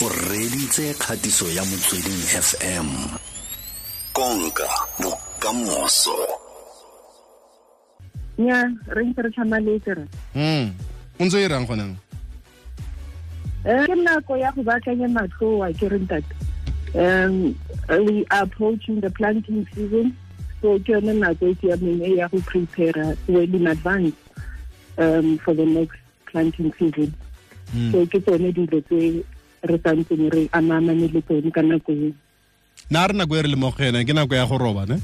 o reditse kgatiso ya motsweding fm konka bokamoso. Nya re ntse re tlhamaletse re. Mm o ntse e rang gonang um ke nako ya go baakanya matlhoa ke re ntate. Um we are approaching the planting season. So ke yone nako e siameng e ya go prepare well in advance um, for the next planting season. Mm. so ke tsone dilo tse re santseng re amamane le tsone ka nako e na re nako e re lemogena ke nako ya go roba ne?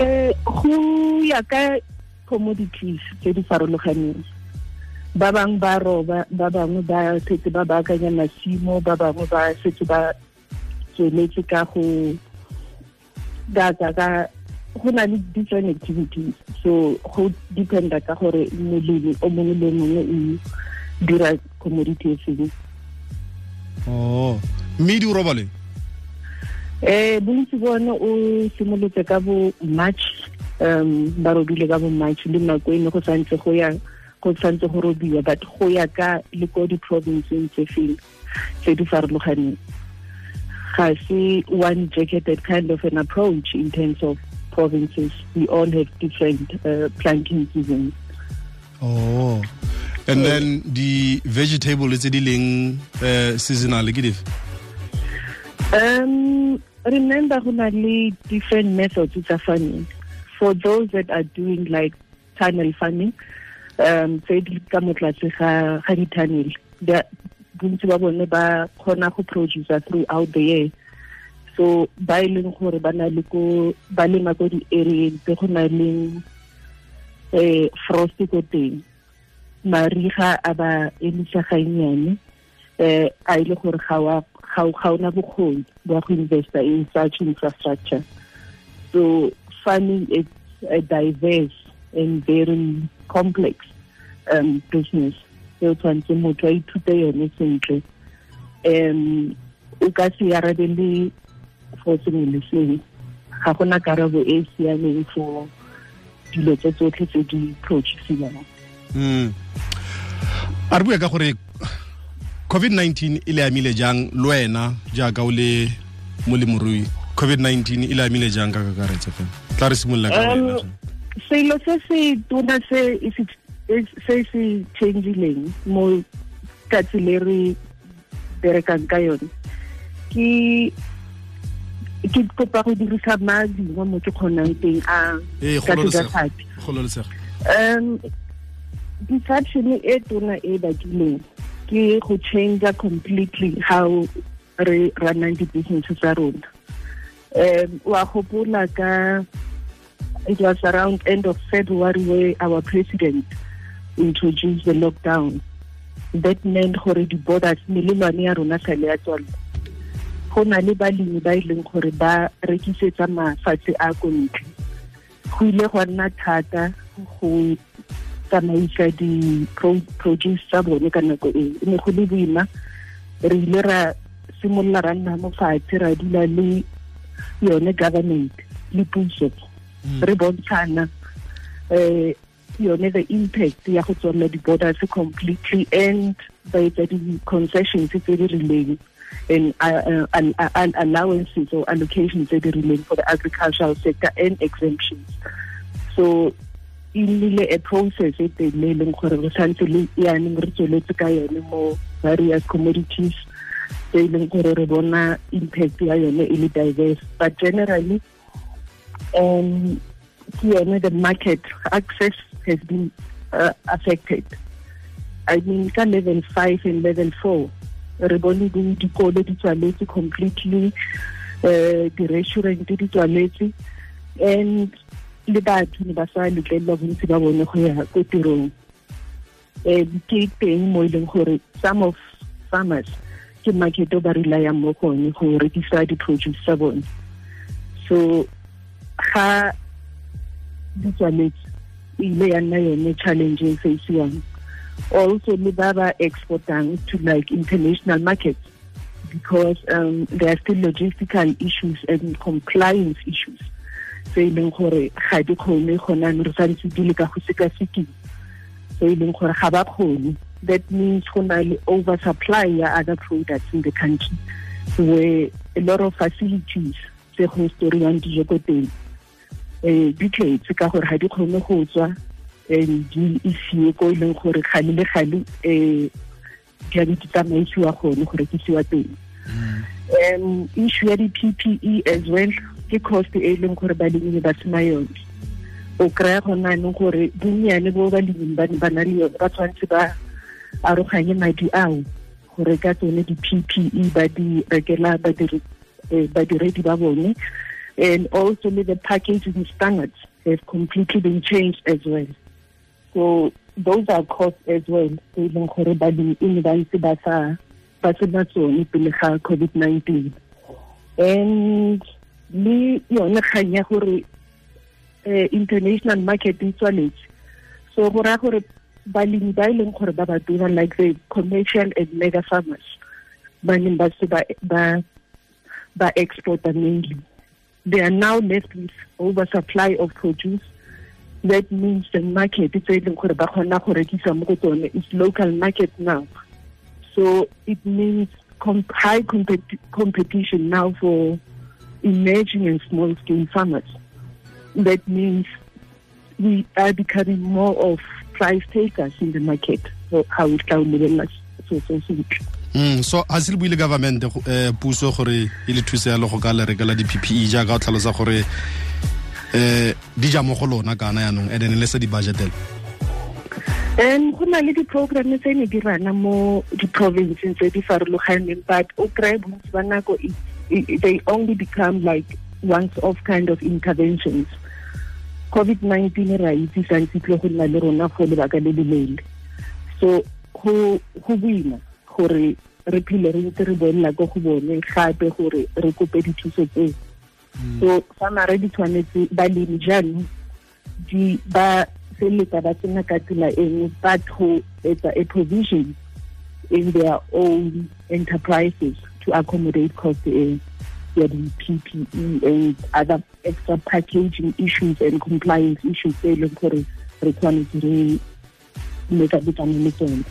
Um go ya ka commodities tse di farologaneng. Ba bangwe ba roba ba bangwe ba setse ba baakanya masimo ba bangwe ba setse ba tsweletse ka go data ka go na le different activities. So go dependa ka gore molemi o mongwe le mongwe o dira commodity e feng oh. Mme di o roba le eh bontsi bone o simolotse ka bo march um ba robile ka bo march le nako ene go santse go ya go santse go robiwa but go ya ka le ko di-provinceng tse feng tse di farologaneng. Ga se one jacketed kind of an approach in terms of provinces. We all have different uh, planting seasons. Oh and then the vegetable tse di leng uh, seasonal ke Um, remember go different methods tsa farming. For those that are doing like tunnel farming, um, tse di ka mo tlase ga ga di tunnel, bontsi ba bone ba kgona go produce throughout the year. So ba e leng gore ba na le ko ba lema ko di area tse go na le eh frost ko teng. Mariga a ba ga nyane eh a ile gore ga ona bokgoni ba go investa in such infrastructure. So farming is a diverse and very complex um, business. So tshwanetse motho a ithute yone sentle. Um o ka se arabele for sengwe le sengwe. Ga gona karabo e e siameng for dilo tse tsotlhe tse di produciwang mm a re bua ka gore covid-19 e le amile jang le wena jaaka o le molemorui covid-19 e le amile jang ka kakaretso fela? Tla re simolola ka Um, selo se se tona se e se se se changileng mo katsi le re berekang ka yone ke ke kopa go dirisa madi mo ke kgonang teng a ee ka tsa kgololesego um disruption e tona e bakileng ke go change completely how re runang di-business tsa rona. Um wa gopola ka it was around end of february where our president introduced the lockdown. That meant gore di-borders melelwane ya rona sale ya tswalela go na le balemi ba e leng gore ba rekisetsa mafatshe a go ile gwa nna thata go tsamaisa di-produce tsa bone ka nako e e ne go le boima. Re ile ra simolola ra nna mo fatshe ra dula le yone government le puso. Re bontshana um yone the impact ya go tswalela di-borders completely and ba etsa di-concessions tse di rileng and uh, uh, uh, allowances or allocations tse di rileng for the agricultural sector and exemptions. So e nnile a process e tele e leng gore re santse le yaaneng re tsweletse ka yone mo various commodities tse e leng gore re bona impact ya yone e le diverse. But generally um ke yone the market access has been uh, affected. I mean ka level five and level four re bone di- dikolo di tswaletse completely uh, di-restaurant di tswaletse. And le batho ne ba sa letlelelwa bontsi ba bone go ya ko tirong. Um ke teng mo e leng gore some of farmers ke market o ba relayang mo go one go rekisa di-produce tsa bone. So ga di tswaletse e ile ya nna yone challenge e facewang also le ba ba exportang to like international markets because um, there are still logistical issues and compliance issues tse e leng gore ga di kgone re santse di le ka go sekasekiwa tse e leng gore ga ba kgone. That means go na le oversupply ya other products in the country where a lot of facilities tse go storiwang dijo ko teng um di tletse ka gore ga di kgone go tswa and di isiwe ko e leng gore gale le gale um di a di tsamaisiwa gone go rekisiwa teng. Um issue ya di-ppe as well ke cost e leng gore balemi ba sena yone. O kry-a gona anong gore bonnyane bo baleming ba na le yone ba tshwanetse ba aroganye madi ao go reka tsone di-ppe ba di rekela eh, badiredi ba bone. And also the packaging standards have completely been changed as well. So those are costs as well e leng gore balemi e ne ba ntse ba sa ba sena tsone pele ga covid-19 and le yone kgang ya gore uh, international market e tswaletse. So go raya gore balemi ba e leng gore ba ba dira like the commercial and mega farmers ba neng ba se ba ba mainly. They are now left with oversupply of produce. That means the market tse e leng gore ba kgona go rekisa mo go tsone is local market now. So it means high compet competition now for emerging and small scale farmers. That means we are becoming more of price takers in the market. So how it o lebelela so so sentle Mm, so ha se le buile government eh, puso gore e le thuse yalo go ka le rekela di-ppe jaaka o tlhalosa gore eh di ja mo go lona kana yaanong and then le se di budgetela um go na le di-program tse ne di rana mo di-provinceng tse di farologaneng but o kry bontsi ba nako they only become like once off kind of interventions. Covid-19 ra itse santse tle go nna le rona go lebaka le le leele. So go boima gore re phile re ntse re bonela ko go bone gape gore re kope dithuso tseo. Mm. So famare di tshwanetse balemi jaanong di ba feleletsa ba tsena ka tsela engwe but go etsa a provision in their own enterprises to accommodate cost e ya di-ppe and other extra packaging issues and compliance issues tse e leng gore re tshwanetse re mekabetsane le tsone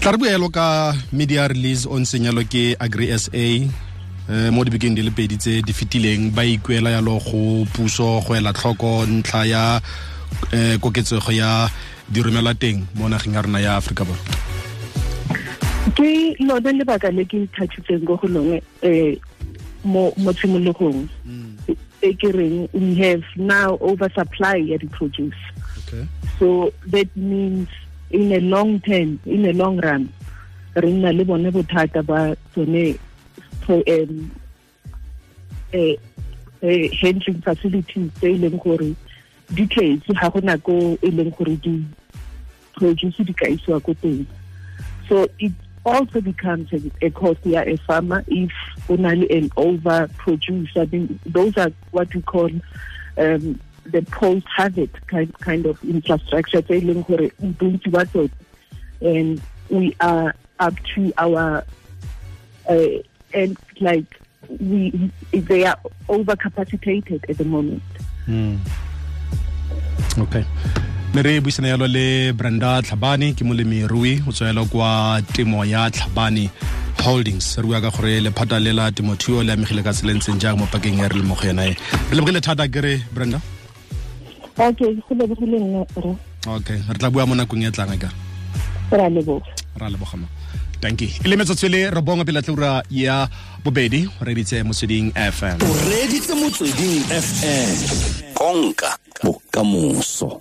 tla re boelo ka media release o ntsheng yalo ke agri sa eh, mo dibekeng di le pedi tse di fetileng. Ba ikuela yalo go puso go ela tlhoko ntlha ya eh, koketsego ya diromelwa teng mo nageng ya rona ya aforika borwa ke lone lebaka le ke ithatšitseng ko go lone um mo mo tshimologong. E ke reng we have now oversupply ya di-produce. Okay. so that means in a long term in a long run re nna le bone bothata ba tsone um, uh, uh, handling facilities tse e leng gore di tletse ga go nako e leng gore di-produce di ka isiwa ko teng. So it also becomes a, a cost a farmer if only an overproduce. I mean, those are what we call um, the post-harvest kind, kind of infrastructure. And we are up to our, uh, and like, we they are overcapacitated at the moment. Mm. Okay. Mme re buisana yalo le brenda tlhabane ke molemirui o tswela kwa temo ya tlhabane holdings. Re bua ka gore lephata le la temothuo le amegile ka tselentseng jang mo pakeng ya re le mo go yona e. Re lebogile thata ke re brenda? Okay go lebogile okay re tla bua mo nakong e tlang ka? Ra leboga. Ra lebogama tanki e le metsotso le re bonga pele tleura ya bobedi o reditse motsweding fm o reditse motsweding fm konka bokamoso